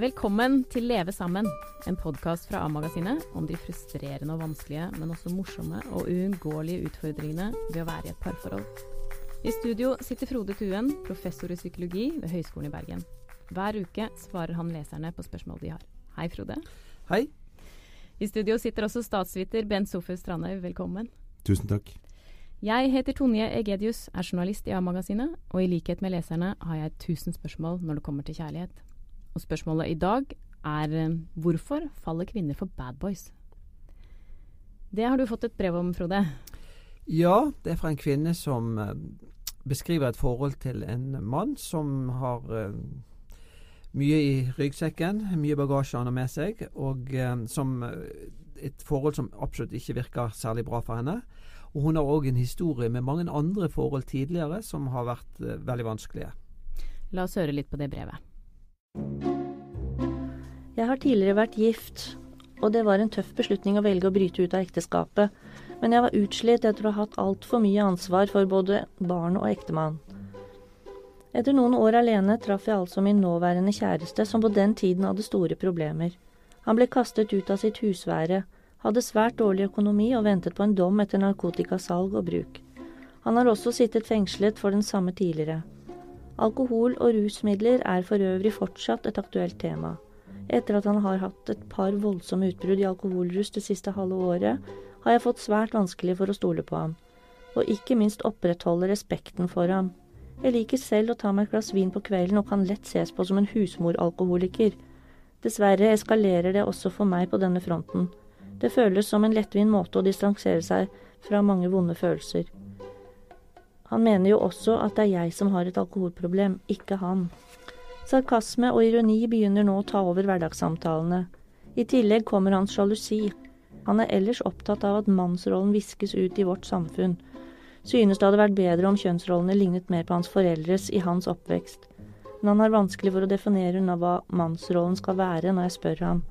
Velkommen til Leve sammen, en podkast fra A-magasinet om de frustrerende og vanskelige, men også morsomme og uunngåelige utfordringene ved å være i et parforhold. I studio sitter Frode Tuen, professor i psykologi ved Høgskolen i Bergen. Hver uke svarer han leserne på spørsmål de har. Hei, Frode. Hei. I studio sitter også statsviter Bent Sofus Strandhaug. Velkommen. Tusen takk. Jeg heter Tonje Egedius, er journalist i A-magasinet, og i likhet med leserne har jeg 1000 spørsmål når det kommer til kjærlighet. Og spørsmålet i dag er eh, hvorfor faller kvinner for bad boys? Det har du fått et brev om, Frode. Ja, det er fra en kvinne som eh, beskriver et forhold til en mann som har uh, mye i ryggsekken, mye bagasje han har med seg, og som et forhold som absolutt ikke virker særlig bra for henne. Og hun har òg en historie med mange andre forhold tidligere som har vært veldig vanskelige. La oss høre litt på det brevet. Jeg har tidligere vært gift, og det var en tøff beslutning å velge å bryte ut av ekteskapet, men jeg var utslitt etter å ha hatt altfor mye ansvar for både barn og ektemann. Etter noen år alene traff jeg altså min nåværende kjæreste, som på den tiden hadde store problemer. Han ble kastet ut av sitt husvære, hadde svært dårlig økonomi og ventet på en dom etter narkotikasalg og bruk. Han har også sittet fengslet for den samme tidligere. Alkohol og rusmidler er for øvrig fortsatt et aktuelt tema. Etter at han har hatt et par voldsomme utbrudd i alkoholrus det siste halve året, har jeg fått svært vanskelig for å stole på ham, og ikke minst opprettholde respekten for ham. Jeg liker selv å ta meg et glass vin på kvelden og kan lett ses på som en husmoralkoholiker. Dessverre eskalerer det også for meg på denne fronten. Det føles som en lettvint måte å distansere seg fra mange vonde følelser. Han mener jo også at det er jeg som har et alkoholproblem, ikke han. Sarkasme og ironi begynner nå å ta over hverdagssamtalene. I tillegg kommer hans sjalusi. Han er ellers opptatt av at mannsrollen viskes ut i vårt samfunn. Synes det hadde vært bedre om kjønnsrollene lignet mer på hans foreldres i hans oppvekst. Men han har vanskelig for å definere unna hva mannsrollen skal være når jeg spør ham.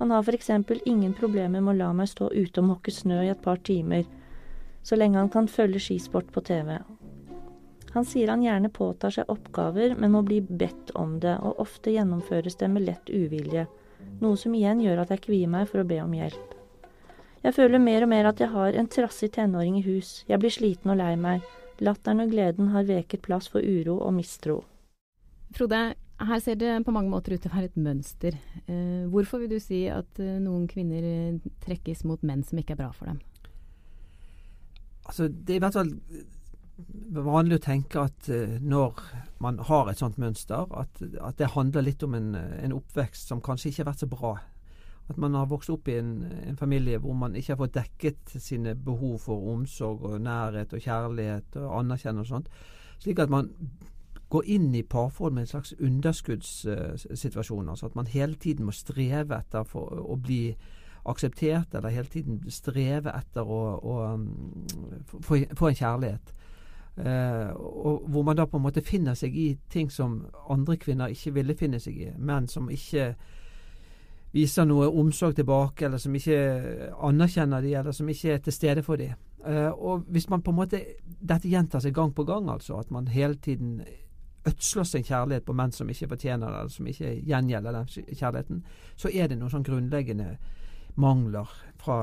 Han har eksempel ingen problemer med å la meg stå ute og måke snø i et par timer, så lenge han kan følge skisport på TV. Han sier han gjerne påtar seg oppgaver, men må bli bedt om det, og ofte gjennomføres det med lett uvilje, noe som igjen gjør at jeg kvier meg for å be om hjelp. Jeg føler mer og mer at jeg har en trassig tenåring i hus, jeg blir sliten og lei meg, latteren og gleden har veket plass for uro og mistro. Frode, her ser det på mange måter ut til å være et mønster. Eh, hvorfor vil du si at eh, noen kvinner eh, trekkes mot menn som ikke er bra for dem? Altså, det er i hvert fall vanlig å tenke at uh, når man har et sånt mønster, at, at det handler litt om en, en, oppvekst som kanskje ikke har vært så bra. At man har vokst opp i en, en, familie hvor man ikke har fått dekket sine behov for omsorg og nærhet og kjærlighet og anerkjennelse og sånt. Slik at man går inn i parforhold med en slags underskuddssituasjon. Altså at man hele tiden må streve etter for, å bli akseptert, eller hele tiden streve etter å, å um, få en kjærlighet. Uh, og hvor man da på en måte finner seg i ting som andre kvinner ikke ville finne seg i. men som ikke viser noe omsorg tilbake, eller som ikke anerkjenner de, eller som ikke er til stede for de. Uh, og hvis man på en måte Dette gjentar seg gang på gang, altså. At man hele tiden ødsler sin kjærlighet på menn som ikke fortjener det, eller som ikke gjengjelder den kjærligheten, så er det noe sånn grunnleggende mangler fra,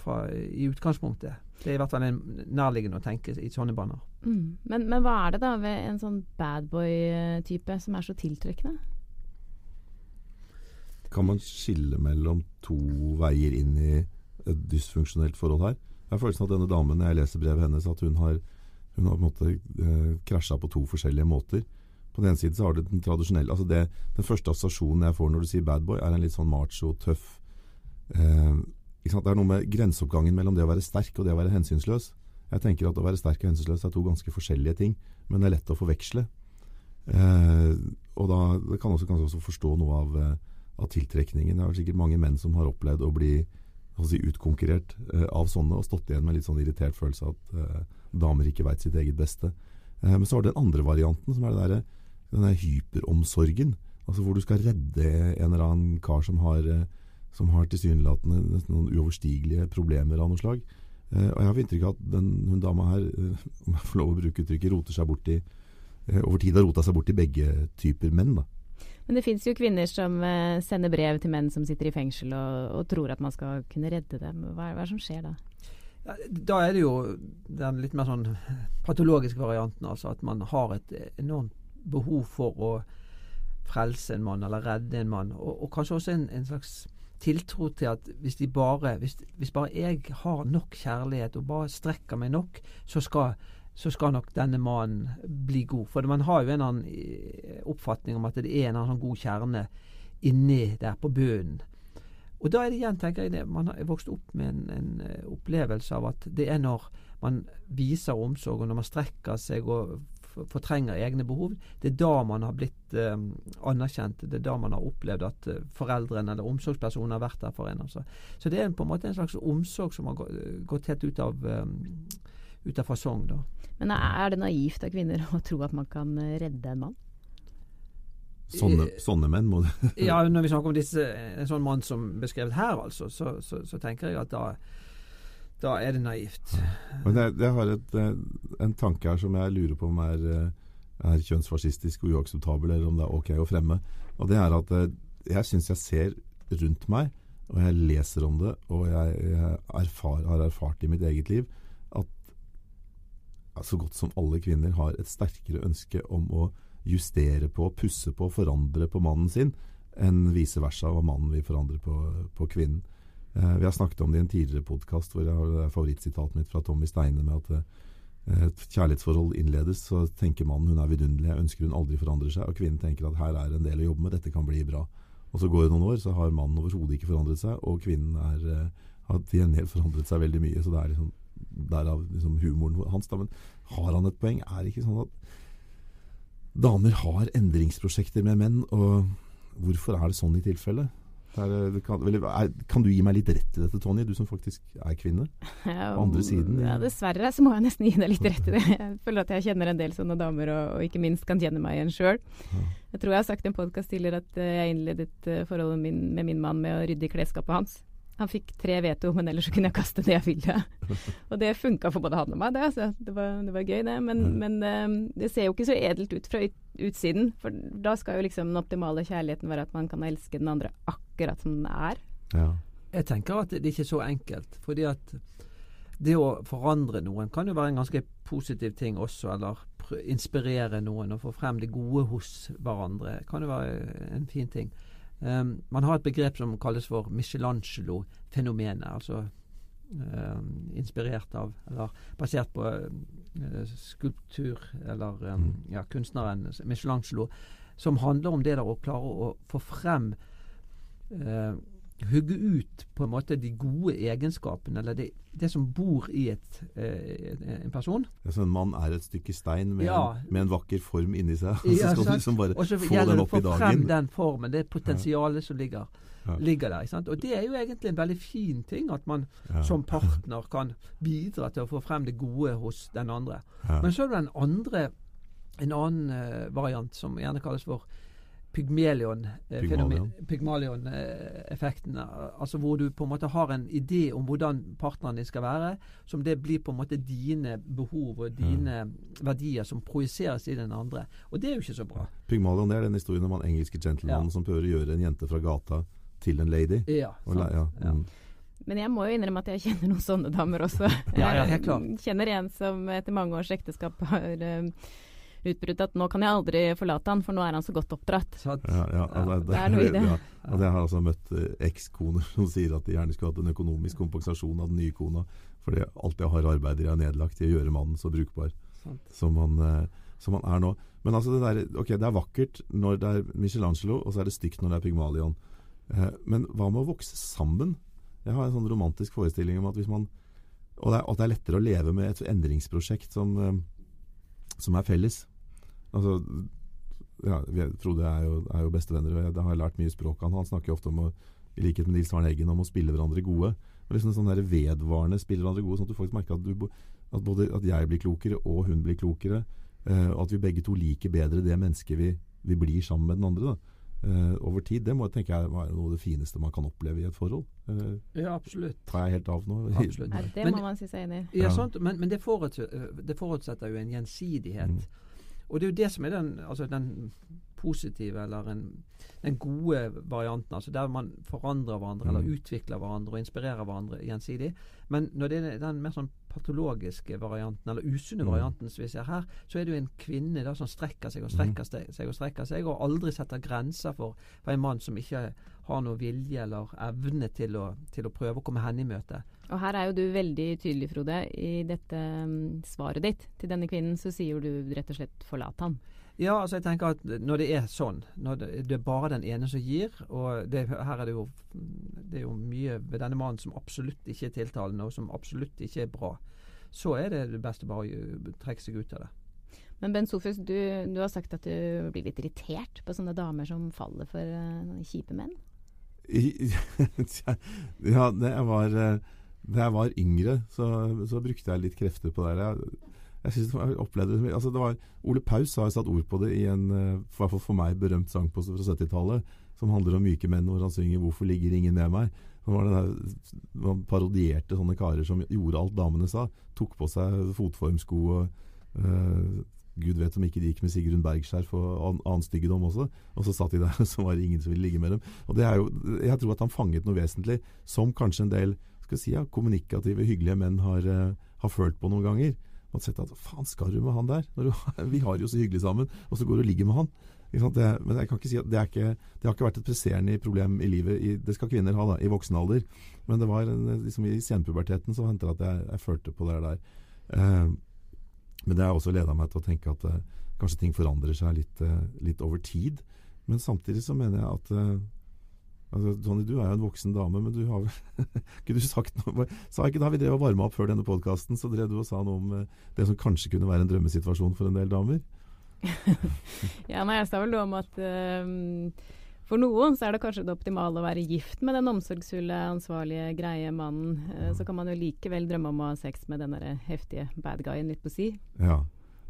fra, i utgangspunktet. Det er i hvert fall nærliggende å tenke i sånne baner. Mm. Men, men, hva er det da ved en sånn badboy-type som er så tiltrekkende? Kan man skille mellom to veier inn i et dysfunksjonelt forhold her? Jeg har følelsen at denne damen, når jeg leser brevet hennes, at hun har, hun har på en måte eh, krasja på to forskjellige måter. På den ene siden så har det den tradisjonelle altså det, Den første assosiasjonen jeg får når du sier badboy, er en litt sånn macho, tøff, eh, Det er noe med grenseoppgangen mellom det å være sterk og det å være hensynsløs. Jeg tenker at å være sterk og hensynsløs er to ganske forskjellige ting, men det er lett å forveksle. Eh, og da kan også kanskje også forstå noe av, eh, av tiltrekningen. Det er sikkert mange menn som har opplevd å bli si, utkonkurrert eh, av sånne, og stått igjen med litt sånn irritert følelse av at eh, damer ikke veit sitt eget beste. Eh, men så har du den andre varianten, som er det der, denne hyperomsorgen. Altså hvor du skal redde en eller annen kar som har eh, som har tilsynelatende noen uoverstigelige problemer av noe slag. Eh, og jeg har inntrykk av at den, hun dama her, eh, om jeg får lov å bruke uttrykket, roter seg bort i eh, over tid har rota seg bort i begge typer menn. da. Men det fins jo kvinner som eh, sender brev til menn som sitter i fengsel og, og tror at man skal kunne redde dem. Hva, hva er det som skjer da? Da er det jo den litt mer sånn patologiske varianten, altså at man har et enormt behov for å frelse en mann eller redde en mann. Og, og kanskje også en, en slags tiltro til at hvis, de bare, hvis, hvis bare jeg har nok kjærlighet og bare strekker meg nok, så skal, så skal nok denne mannen bli god. For man har jo en annen eh, oppfatning om at det er en eller annen sånn god kjerne inni der på bunnen. Og da er det igjen, tenker jeg, man har vokst opp med en, en eh, opplevelse av at det er når man viser omsorg, og når man strekker seg og fortrenger egne behov, det er da man har blitt eh, anerkjent. Det er da man har opplevd at eh, foreldrene eller omsorgspersonen har vært der for en. Altså. Så det er på en måte en slags omsorg som har gått helt ut av, eh, ut av fasong. da. Men er det naivt av kvinner å tro at man kan eh, redde en mann? Sånne, sånne menn må du Ja, når vi snakker om disse, en sånn mann som beskrevet her, altså, så, så, så tenker jeg at da, da er det naivt. Men jeg, jeg har et, eh, en tanke her som jeg lurer på om er, eh, er kjønnsfascistisk og uakseptabel, eller om det er ok å fremme. Og det er at eh, jeg syns jeg ser rundt meg, og jeg leser om det, og jeg, jeg erfar, har erfart i mitt eget liv, at så godt som alle kvinner har et sterkere ønske om å justere på, pusse på, forandre på mannen sin, enn vice versa, hva mannen vil forandre på, på kvinnen. Eh, vi har snakket om det i en tidligere podkast hvor jeg har er favorittsitatet mitt fra Tommy Steine med at eh, et kjærlighetsforhold innledes, så tenker mannen hun er vidunderlig, jeg ønsker hun aldri forandrer seg, og kvinnen tenker at her er en del å jobbe med, dette kan bli bra. Og så går det noen år, så har mannen overhodet ikke forandret seg, og kvinnen er, eh, har til gjengjeld forandret seg veldig mye. Så det er liksom derav liksom humoren hans. Da. Men har han et poeng? Er det ikke sånn at damer har endringsprosjekter med menn, og hvorfor er det sånn i tilfelle? Er, kan, eller, er, kan du gi meg litt rett i dette, Tonje, du som faktisk er kvinne? Ja, På andre siden, Ja, dessverre så må jeg nesten gi deg litt rett i det. Jeg føler at jeg kjenner en del sånne damer, og, og ikke minst kan kjenne meg igjen sjøl. Ja. Jeg tror jeg har sagt i en podkast tidligere at eh, jeg innledet eh, forholdet min, med min mann med å rydde i klesskapet hans. Han fikk tre veto, men ellers så kunne jeg kaste det jeg ville. og det funka for både han og meg, det. Så Det, var, det var gøy, det. Men, Mm. men eh, det ser jo ikke så edelt ut fra utsiden. For da skal jo liksom den optimale kjærligheten være at man kan elske den andre akkurat som den er. Ja. Jeg tenker at det ikke er så enkelt. Fordi at det å forandre noen kan jo være en ganske positiv ting også. Eller pr- inspirere noen og få frem det gode hos hverandre. kan jo være en fin ting. Um, man har et begrep som kalles for Michelangelo-fenomenet. Altså um, inspirert av, eller basert på uh, skulptur, eller um, ja, kunstneren Michelangelo, som handler om det der å klare å få frem eh, hugge ut på en måte de gode egenskapene, eller det, det som bor i et, eh, en person. Altså, en mann er et stykke stein med, Ja. en, med en vakker form inni seg. Og Ja, så skal du liksom bare få den opp i dagen. Og så gjelder det å få frem den formen, det potensialet som ligger, Ja. ligger der. Ikke sant? Og det er jo egentlig en veldig fin ting, at man Ja. som partner kan bidra til å få frem det gode hos den andre. Ja. Men så er det den andre, en annen eh, variant som gjerne kalles for Pygmalion-effekten. Pygmalion. altså hvor du på en måte har en idé om hvordan partneren din skal være, som det blir på en måte dine behov og dine verdier som projiseres i den andre. Og det er jo ikke så bra. Pygmalion det er den historien om han engelske gentlemanen Ja. som prøver å gjøre en jente fra gata til en lady. Ja, Og, sant? La, ja, Ja. mm. Men jeg må jo innrømme at jeg kjenner noen sånne damer også. Ja, ja, helt klart. Kjenner en som etter mange års ekteskap har utbrutt at nå kan jeg aldri forlate han, for nå er han så godt oppdratt. Ja, ja, altså, det er noe i det. Ja, og jeg har altså møtt eh, ekskoner som sier at de gjerne skulle hatt en økonomisk kompensasjon av den nye kona, fordi alt jeg har arbeider jeg har nedlagt i å gjøre mannen så brukbar som han, eh, som han er nå. Men altså det der, ok, det er vakkert når det er Michelangelo, og så er det stygt når det er Pygmalion. Eh, men hva med å vokse sammen? Jeg har en sånn romantisk forestilling om at hvis man Og det er, at det er lettere å leve med et endringsprosjekt som, eh, som er felles. Altså ja, vi- Frode er jo, er jo bestevenner, og jeg, har jeg lært mye språk av han. Han snakker ofte om å, i likhet med Nils Arne Eggen, om å spille hverandre gode. Og liksom sånn der vedvarende spille hverandre gode, sånn at du faktisk merker at, du, at både at jeg blir klokere, og hun blir klokere. Eh, og at vi begge to liker bedre det mennesket vi, vi blir sammen med den andre. da. Uh, over tid. Det må jeg tenke er være noe av det fineste man kan oppleve i et forhold. Uh, Ja, absolutt. tar jeg helt av nå? Absolutt. Nei, det Men- må man si seg enig i. Ja, Ja. sant? Men, men det, forutsetter, det forutsetter jo en gjensidighet. Mm. Og det er jo det som er den, altså den positive, eller en, den gode varianten. altså Der man forandrer hverandre, eller Mm. utvikler hverandre og inspirerer hverandre gjensidig. Men når det er den mer sånn patologiske varianten, eller usunne Mm. varianten som vi ser her, så er det jo en kvinne da som strekker seg og strekker seg, seg og strekker seg, og aldri setter grenser for, for en mann som ikke har noe vilje eller evne til å, til å prøve å komme henne i møte. Og her er jo du veldig tydelig, Frode. I dette mm, svaret ditt til denne kvinnen, så sier du rett og slett 'forlat han'. Ja, altså jeg tenker at når det er sånn, når det, er bare den ene som gir, og det, her er det jo det er jo mye ved denne mannen som absolutt ikke er tiltalende, og som absolutt ikke er bra, så er det det beste bare å trekke seg ut av det. Men Ben Sofus, du, du har sagt at du blir litt irritert på sånne damer som faller for uh, kjipe menn. I- ja, det var, eh, da jeg var yngre, så, så brukte jeg litt krefter på det. Jeg, jeg synes jeg opplevde altså det var, Ole Paus har satt ord på det i en eh, i hvert fall for meg berømt sang på, fra 70-tallet, som handler om myke menn, hvor han synger 'Hvorfor ligger ingen med meg'? Der, man parodierte sånne karer som gjorde alt damene sa. Tok på seg fotformsko og eh, Gud vet om ikke de gikk med Sigrun Bergskjerf og an, annen styggedom også. Og så satt de der, og så var det ingen som ville ligge med dem. Og det er jo, Jeg tror at han fanget noe vesentlig som kanskje en del skal si, ja, kommunikative, hyggelige menn har, eh, har følt på noen ganger. Har sett at faen, skal du med han der? Du, vi har det jo så hyggelig sammen, og så går du og ligger med han. Det, men jeg kan ikke si at det, ikke, det har ikke vært et presserende problem i livet. I, det skal kvinner ha da, i voksen alder. Men det var en, liksom, i senpuberteten så hendte det at jeg, jeg følte på det der. Eh, men det har også leda meg til å tenke at eh, kanskje ting forandrer seg litt, eh, litt over tid. Men samtidig så mener jeg at eh, altså, Tony, du er jo en voksen dame, men du har vel Ikke du sagt noe Sa ikke da vi drev og varma opp før denne podkasten, så drev du og sa noe om eh, det som kanskje kunne være en drømmesituasjon for en del damer? Ja, nei, jeg sa vel noe om at uh, for noen så er det kanskje det optimale å være gift med den omsorgsfulle, ansvarlige, greie mannen. Eh, så kan man jo likevel drømme om å ha sex med den derre heftige bad guyen litt på si. Ja.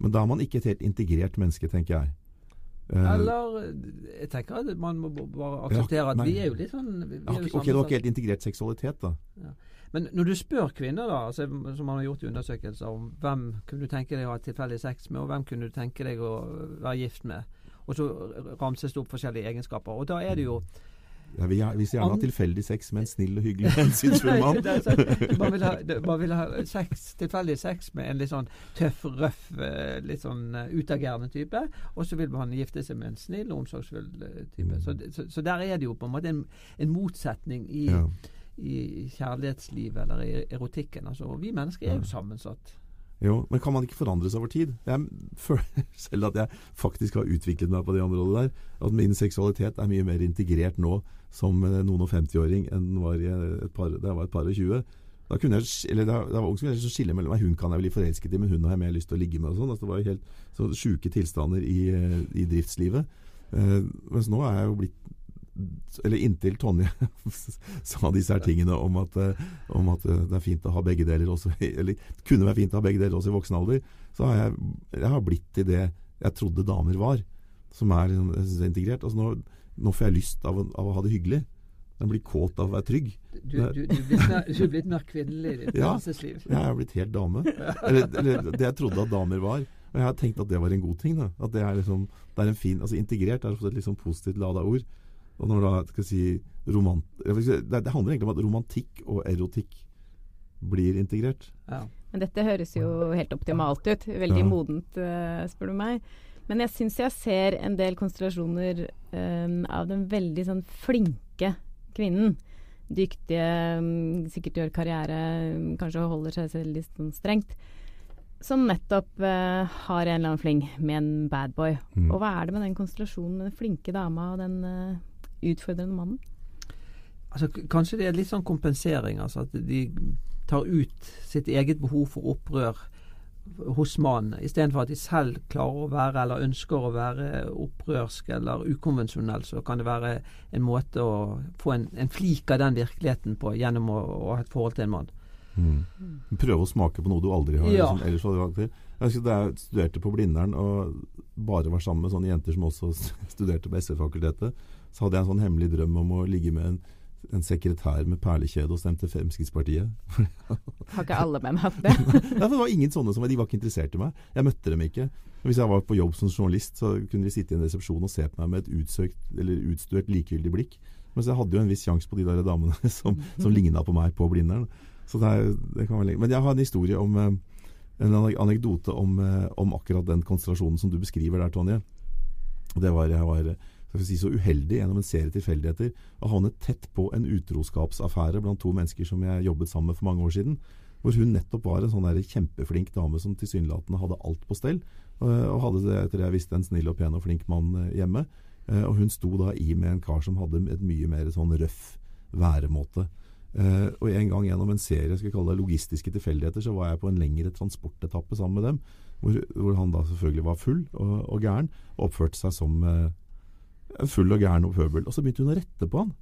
Men da er man ikke et helt integrert menneske, tenker jeg. Eh, Eller jeg tenker at man må bare akseptere at vi er jo litt sånn vi, er jo ok, det var ikke helt integrert seksualitet, da. Men når du spør kvinner, da, altså, som man har gjort i undersøkelser, om hvem kunne du tenke deg å ha tilfeldig sex med, og hvem kunne du tenke deg å være gift med, og så ramses det opp forskjellige egenskaper. Og da er det jo Jeg vil, gjer- vil gjerne ha tilfeldig sex med en snill og hyggelig hensynsfull mann. Man vil ha, man vil ha sex, tilfeldig sex med en litt sånn tøff, røff, eh, litt sånn eh, utagerende type. Og så vil man gifte seg med en snill og omsorgsfull eh, type. Mm. Så, så, så der er det jo på en måte en, en motsetning i, Ja. i kjærlighetslivet eller i erotikken. Altså, og vi mennesker er jo sammensatt. Jo, men kan man ikke forandre seg over tid? Jeg føler selv at jeg faktisk har utviklet meg på det området der. At min seksualitet er mye mer integrert nå som eh, noen og 50-åring enn den var par, da jeg var et par og 20. Da kunne jeg, eller da, da var ung, så skille mellom meg. Hun kan jeg bli forelsket i, men hun har jeg mer lyst til å ligge med. og sånn. Altså, det var jo helt sjuke tilstander i, eh, i driftslivet. Eh, mens nå er jeg jo blitt Eller inntil Tonje sa disse her tingene om at, eh, om at eh, det er fint å ha begge deler også Eller kunne være fint å ha begge deler også i voksen alder. Så har jeg, jeg har blitt til det jeg trodde damer var. Som er integrert. Altså nå, nå får jeg lyst av, av å ha det hyggelig. Jeg blir kåt av å være trygg. Du, du, du, du er blitt mer kvinnelig i ditt Ja. følelsesliv. Jeg er blitt helt dame. Eller, eller det jeg trodde at damer var. Og jeg har tenkt at det var en god ting. Da. At det er liksom det er en fin, altså Integrert er et liksom positivt lada ord. Og når da skal jeg si romant, det, det handler egentlig om at romantikk og erotikk blir integrert. Ja. Men dette høres jo helt optimalt ut. Veldig Ja. modent, eh, spør du meg. Men jeg syns jeg ser en del konstellasjoner um, av den veldig sånn flinke kvinnen. Dyktige, mm, sikkert gjør karriere, mm, kanskje holder seg selv litt sånn strengt. Som nettopp uh, har en eller annen fling med en bad boy. Mm. Og hva er det med den konstellasjonen med den flinke dama og den utfordrende mannen? Altså, kanskje det er litt sånn kompensering. Altså at de tar ut sitt eget behov for opprør hos mannen, istedenfor at de selv klarer å være, eller ønsker å være opprørsk eller ukonvensjonell, så kan det være en måte å få en, en flik av den virkeligheten på gjennom å, å ha et forhold til en mann. Mm. Prøve å smake på noe du aldri har Ja. liksom, ellers hadde vært til. Jeg husker Da jeg studerte på Blindern og bare var sammen med sånne jenter som også studerte på SV-fakultetet, så hadde jeg en sånn hemmelig drøm om å ligge med en en sekretær med perlekjede og stemte Fremskrittspartiet. Har ikke alle menn hatt det? Nei, for det var ingen sånne som De var ikke interessert i meg. Jeg møtte dem ikke. Hvis jeg var på jobb som journalist, så kunne de sitte i en resepsjon og se på meg med et utsøkt, eller utstuert likegyldig blikk. Mens jeg hadde jo en viss sjanse på de der damene som, som ligna på meg på Blindern. Så det, er, det kan være lenge. Men jeg har en historie om eh, en anekdote om, eh, om akkurat den konstellasjonen som du beskriver der, Tonje. Det var, jeg var si, så uheldig gjennom en serie tilfeldigheter å havne tett på en utroskapsaffære blant to mennesker som jeg jobbet sammen med for mange år siden. Hvor hun nettopp var en sånn der kjempeflink dame som tilsynelatende hadde alt på stell. Og hadde etter jeg visste, en snill og pen og flink mann eh, hjemme. Eh, og hun sto da i med en kar som hadde et mye mer sånn røff væremåte. Uh, og en gang gjennom en serie skal jeg kalle det logistiske tilfeldigheter, så var jeg på en lengre transportetappe sammen med dem. Hvor, hvor han da selvfølgelig var full og, og gæren, og oppførte seg som uh, full og gæren og pøbel. Og så begynte hun å rette på han.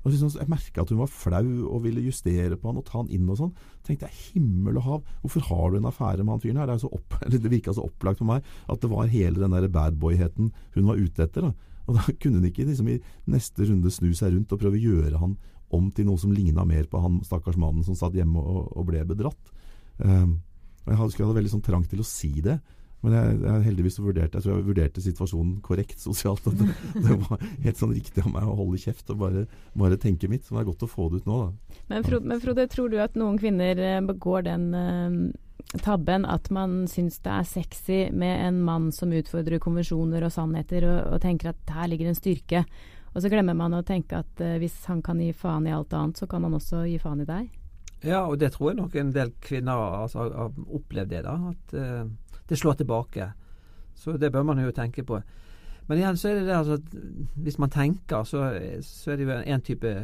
Og liksom, jeg merka at hun var flau og ville justere på han og ta han inn og sånn. tenkte jeg himmel og hav, hvorfor har du en affære med han fyren her? Det, opp, det virka så opplagt for meg at det var hele den der badboy-heten hun var ute etter. da. Og da kunne hun ikke liksom, i neste runde snu seg rundt og prøve å gjøre han om til noe som ligna mer på han stakkars mannen som satt hjemme og, og ble bedratt. Um, og Jeg hadde, skulle ha veldig sånn trang til å si det, men jeg, jeg heldigvis vurderte, jeg tror jeg vurderte situasjonen korrekt sosialt. Det, det, var helt sånn riktig av meg å holde kjeft og bare, bare, tenke mitt. Så det er godt å få det ut nå. Da. Men Frode, men Frode tror du at noen kvinner eh, begår den uh, tabben at man syns det er sexy med en mann som utfordrer konvensjoner og sannheter, og, og tenker at her ligger en styrke. Og så glemmer man å tenke at uh, hvis han kan gi faen i alt annet, så kan han også gi faen i deg. Ja, og det tror jeg nok en del kvinner altså, har opplevd det. da, At uh, det slår tilbake. Så det bør man jo tenke på. Men igjen så er det det altså at hvis man tenker, så, så er det jo en type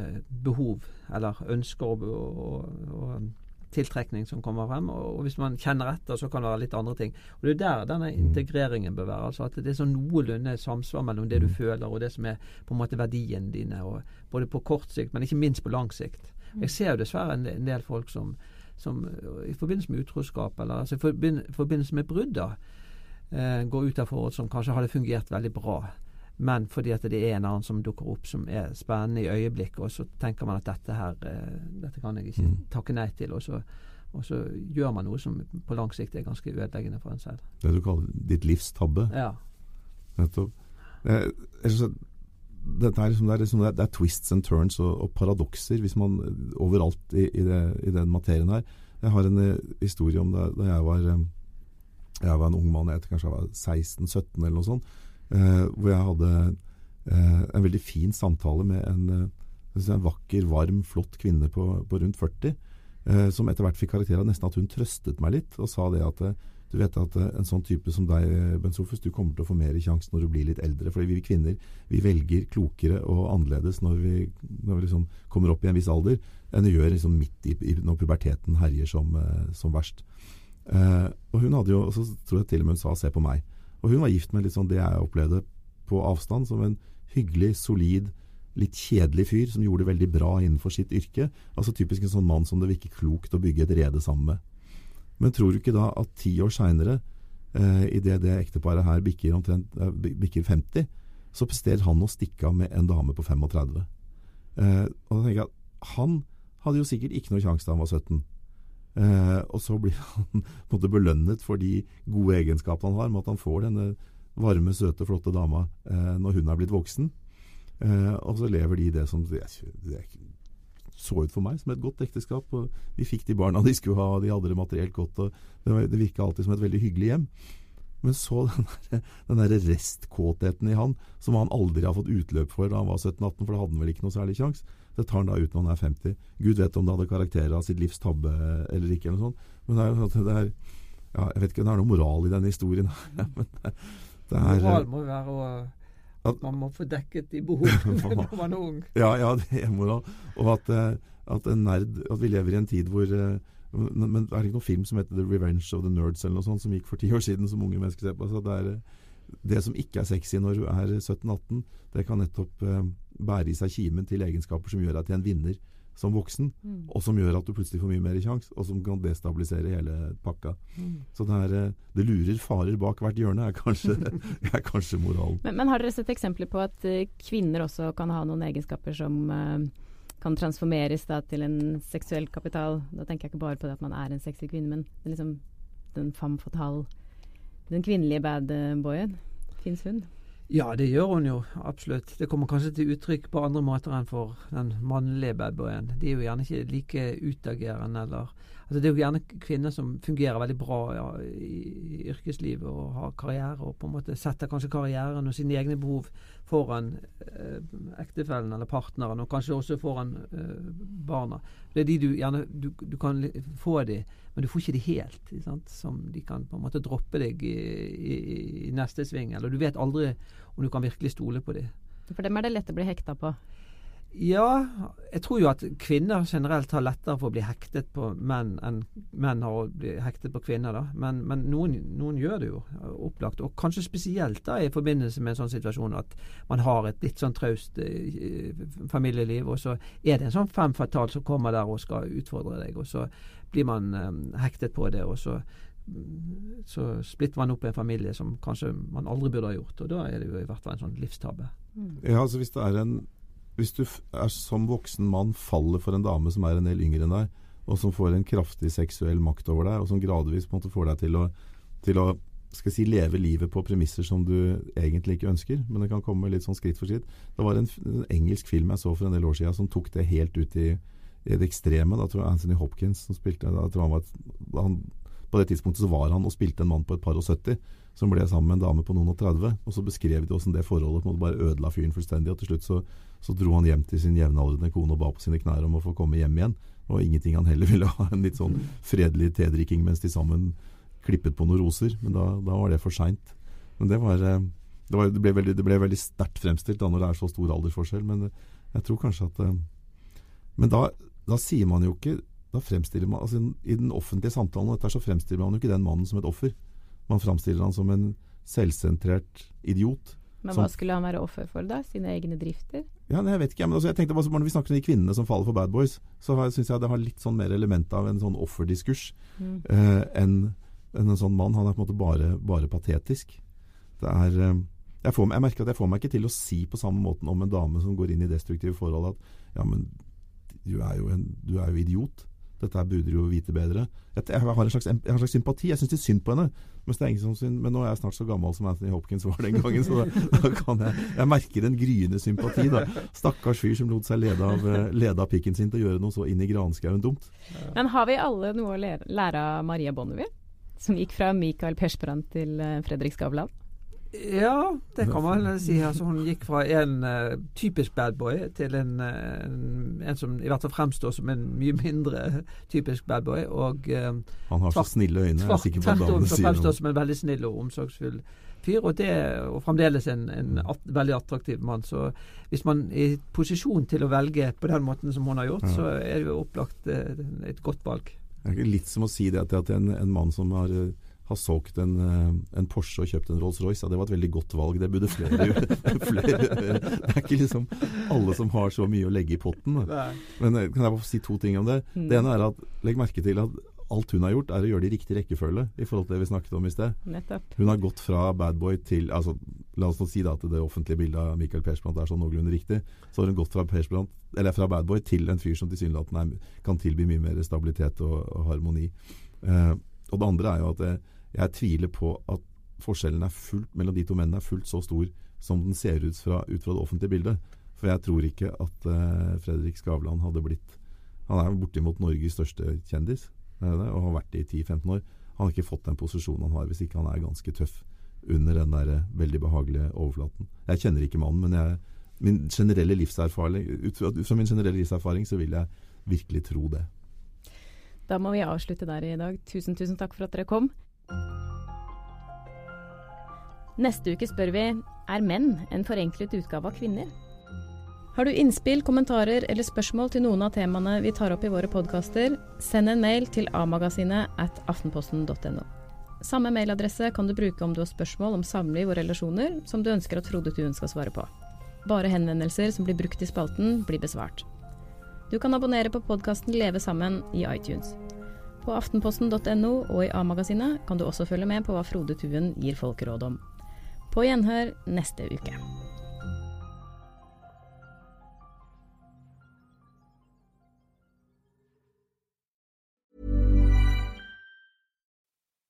behov eller ønsker og, og, og, tiltrekning som kommer frem. Og, hvis man kjenner etter, så kan det være litt andre ting. Og Det er der denne mm. integreringen bør være. altså At det er sånn noenlunde samsvar mellom det du mm. føler og det som er på en måte verdiene dine. Både på kort sikt, men ikke minst på lang sikt. Mm. Jeg ser jo dessverre en del folk som som i forbindelse med utroskap, eller altså i forbindelse med brudd, eh, går ut av forhold som kanskje hadde fungert veldig bra. Men fordi at det er en annen som dukker opp som er spennende i øyeblikket, og så tenker man at dette her eh, dette kan jeg ikke mm. takke nei til. Og så, og så, gjør man noe som på lang sikt er ganske ødeleggende for en selv. Det du kaller ditt livs tabbe? Ja. Nettopp. Eh, dette er, liksom, det, er liksom, det, er, twists and turns og, og paradokser hvis man, overalt i, i, det, i, den materien her. Jeg har en uh, historie om da, jeg, var, um, jeg var en ung mann, jeg kanskje jeg var 16-17 eller noe sånt, eh, hvor jeg hadde eh, en veldig fin samtale med en, en vakker, varm, flott kvinne på, på rundt 40, som etter hvert fikk karakter av nesten at hun trøstet meg litt og sa det at du vet at eh, en sånn type som deg, Bent Sofus, du kommer til å få mer sjanse når du blir litt eldre. Fordi vi kvinner vi velger klokere og annerledes når vi, når vi liksom kommer opp i en viss alder, enn vi gjør liksom midt i, når puberteten herjer som, uh, som verst. Eh, og hun hadde jo, så tror jeg til og med hun sa 'se på meg'. Og hun var gift med litt sånn det jeg opplevde på avstand, som en hyggelig, solid, litt kjedelig fyr som gjorde det veldig bra innenfor sitt yrke. Altså typisk en sånn mann som det virker klokt å bygge et rede sammen med. Men tror du ikke da at ti år seinere, eh, idet det ekteparet her bikker, omtrent, eh, bikker 50, så presterer han å stikke av med en dame på 35. Eh, og da tenker jeg at han hadde jo sikkert ikke noe sjanse da han var 17. Eh, og så blir han måte, belønnet for de gode egenskapene han har, med at han får denne varme, søte, flotte dama eh, når hun er blitt voksen. Eh, og så lever de det som det, det, så ut for meg som et godt ekteskap. og Vi fikk de barna de skulle ha, de hadde det materielt godt. og Det, det virka alltid som et veldig hyggelig hjem. Men så den der, der restkåtheten i han, som han aldri har fått utløp for da han var 17-18, for da hadde han vel ikke noe særlig sjanse. Det tar han da ut når han er 50. Gud vet om det hadde karakterer av sitt livs tabbe eller ikke. eller noe sånt. Men det er, det er ja, Jeg vet ikke om det er noe moral i denne historien. men det, det er, moral må være å at man må få dekket de behovene når man er ung. Ja, ja, det er moral. Og at, eh, at, en nerd At vi lever i en tid hvor eh, Men er det ikke noen film som heter The Revenge of the Nerds eller noe sånt, som gikk for ti år siden, som unge mennesker ser på? Så det, er, eh, det som ikke er sexy når du er 17-18, det kan nettopp bære i seg kimen til egenskaper som gjør at jeg er en vinner som voksen, mm. og som gjør at du plutselig får mye mer sjanse, og som kan destabilisere hele pakka. Mm. Så det, er, eh, det lurer farer bak hvert hjørne, er kanskje, er kanskje moralen. Men, men, har dere sett eksempler på at uh, kvinner også kan ha noen egenskaper som uh, kan transformeres da til en seksuell kapital. Da tenker jeg ikke bare på det at man er en sexy kvinne, men liksom den femme fatale, den kvinnelige bad boyen. Fins hun? Ja, det gjør hun jo, absolutt. Det kommer kanskje til uttrykk på andre måter enn for den mannlige babyen. De er jo gjerne ikke like utagerende eller Altså Det er jo gjerne kvinner som fungerer veldig bra ja, i, yrkeslivet og har karriere, og på en måte setter kanskje karrieren og sine egne behov foran eh, ektefellen eller partneren, og kanskje også foran eh, barna. Det er de du gjerne du, du kan få de, men du får ikke de helt. Sant? Som de kan på en måte droppe deg i, i, i neste sving. Eller du vet aldri om du kan virkelig stole på de. For dem er det lett å bli hekta på? Ja, jeg tror jo at kvinner generelt har lettere for å bli hektet på menn enn menn har å bli hektet på kvinner. da. Men, men noen, noen, gjør det jo, opplagt. Og kanskje spesielt da i forbindelse med en sånn situasjon at man har et litt sånn traust eh, familieliv, og så er det en sånn fem fatal som kommer der og skal utfordre deg, og så blir man eh, hektet på det, og så så splitter man opp en familie som kanskje man aldri burde ha gjort. Og da er det jo i hvert fall en sånn livstabbe. Mm. Ja, altså hvis det er en hvis du er som voksen mann faller for en dame som er en del yngre enn deg, og som får en kraftig seksuell makt over deg, og som gradvis på en måte får deg til å, til å skal si, leve livet på premisser som du egentlig ikke ønsker, men det kan komme litt sånn skritt for skritt. Det var en, en engelsk film jeg så for en del år siden som tok det helt ut i, i det ekstreme. Da tror jeg Anthony Hopkins som spilte da tror han var, han, På det tidspunktet så var han og spilte en mann på et par og 70 som ble sammen med en dame på noen og 30. Og så beskrev de hvordan det forholdet på en måte bare ødela fyren fullstendig. Og til slutt så så dro han hjem til sin jevnaldrende kone og ba på sine knær om å få komme hjem igjen. Og ingenting han heller ville ha. En litt sånn fredelig tedrikking mens de sammen klippet på noen roser. Men da, da var det for seint. Men det var, eh, det, var, det, ble veldig, det ble veldig sterkt fremstilt da når det er så stor aldersforskjell. Men eh, jeg tror kanskje at eh, Men da, da sier man jo ikke da fremstiller man, altså I den offentlige samtalen dette, så fremstiller man jo ikke den mannen som et offer. Man fremstiller han som en selvsentrert idiot men hva skulle han være offer for, da? Sine egne drifter? Ja, jeg vet ikke. men altså, jeg tenkte Når vi snakker om de kvinnene som faller for bad boys, så syns jeg det har litt sånn mer element av en sånn offerdiskurs mm. eh, enn en, en sånn mann. Han er på en måte bare, bare patetisk. Det er eh, jeg, får, jeg, merker at jeg får meg ikke til å si på samme måten om en dame som går inn i destruktive forhold at ja, men du er jo, en, du er jo idiot. Dette burde du jo vite bedre. Jeg, har en slags, jeg har en slags sympati. Jeg syns er synd på henne. Men, men, nå er jeg snart så gammel som Anthony Hopkins var den gangen, så da, da kan jeg Jeg merker en gryende sympati. da. Stakkars fyr som lot seg lede av, eh, lede av pikken sin til å gjøre noe så inn i granskauen dumt. Men har vi alle noe å lære av Maria Bonnevie? Som gikk fra Michael Persbrandt til eh, Fredrik Skavlan? Ja, det kan man si. Altså, hun gikk fra en uh, typisk badboy til en, uh, en, en, som i hvert fall fremstår som en mye mindre typisk badboy. Og uh, Han har så snille øyne. jeg er på at damene sier fremstår som en veldig snill og omsorgsfull fyr. Og, det, og fremdeles en, en at, veldig attraktiv mann. Så hvis man er i posisjon til å velge på den måten som hun har gjort, ja. så er det jo opplagt et godt valg. Det er litt som å si det at en, en mann som har har solgt en, eh, en, Porsche og kjøpt en Rolls-Royce. Ja, det var et veldig godt valg. Det burde flere gjøre. det er ikke liksom alle som har så mye å legge i potten. Men eh, kan jeg bare si to ting om det? Mm. Det ene er at legg merke til at alt hun har gjort, er å gjøre det i riktig rekkefølge i forhold til det vi snakket om i sted. Nettopp. Hun har gått fra bad boy til altså, La oss nå si da at det offentlige bildet av Michael Persbrandt er sånn noenlunde riktig. Så har hun gått fra, eller fra bad boy til en fyr som tilsynelatende kan tilby mye mer stabilitet og, og harmoni. Eh, og det andre er jo at det, eh, jeg tviler på at forskjellen fullt, mellom de to mennene er fullt så stor som den ser ut fra, ut fra det offentlige bildet. For jeg tror ikke at uh, Fredrik Skavlan hadde blitt Han er bortimot Norges største kjendis og har vært det i 10-15 år. Han har ikke fått den posisjonen han har hvis ikke han er ganske tøff under den der uh, veldig behagelige overflaten. Jeg kjenner ikke mannen, men jeg, min generelle livserfaring, ut fra min generelle livserfaring så vil jeg virkelig tro det. Da må vi avslutte der i dag. Tusen, tusen takk for at dere kom. Neste uke spør vi er menn en forenklet utgave av kvinner? Har du innspill, kommentarer eller spørsmål til noen av temaene vi tar opp i våre podkaster, send en mail til amagasinet at aftenposten.no. Samme mailadresse kan du bruke om du har spørsmål om samliv og relasjoner som du ønsker at Frode Tuen skal svare på. Bare henvendelser som blir brukt i spalten, blir besvart. Du kan abonnere på podkasten Leve sammen i iTunes. på aftenposten.no, og i A-magasinet kan du også følge med på hva Frode Tuen gir folk råd om. På gjenhør neste uke.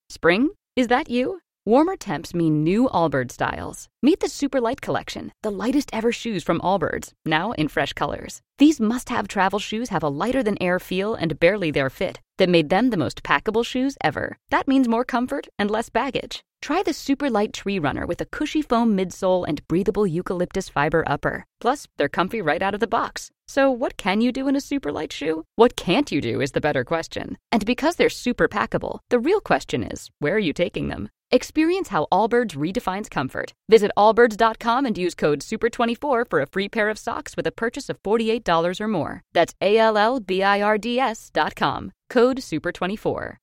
Spring? Is that you? Warmer temps mean new Allbirds styles. Meet the Super Light Collection, the lightest ever shoes from Allbirds, now in fresh colors. These must have travel shoes have a lighter than air feel and barely their fit that made them the most packable shoes ever. That means more comfort and less baggage. Try the super light tree runner with a cushy foam midsole and breathable eucalyptus fiber upper. Plus, they're comfy right out of the box. So, what can you do in a super light shoe? What can't you do is the better question. And because they're super packable, the real question is where are you taking them? Experience how Allbirds redefines comfort. Visit allbirds.com and use code SUPER24 for a free pair of socks with a purchase of $48 or more. That's A L L B I R D S.com. Code SUPER24.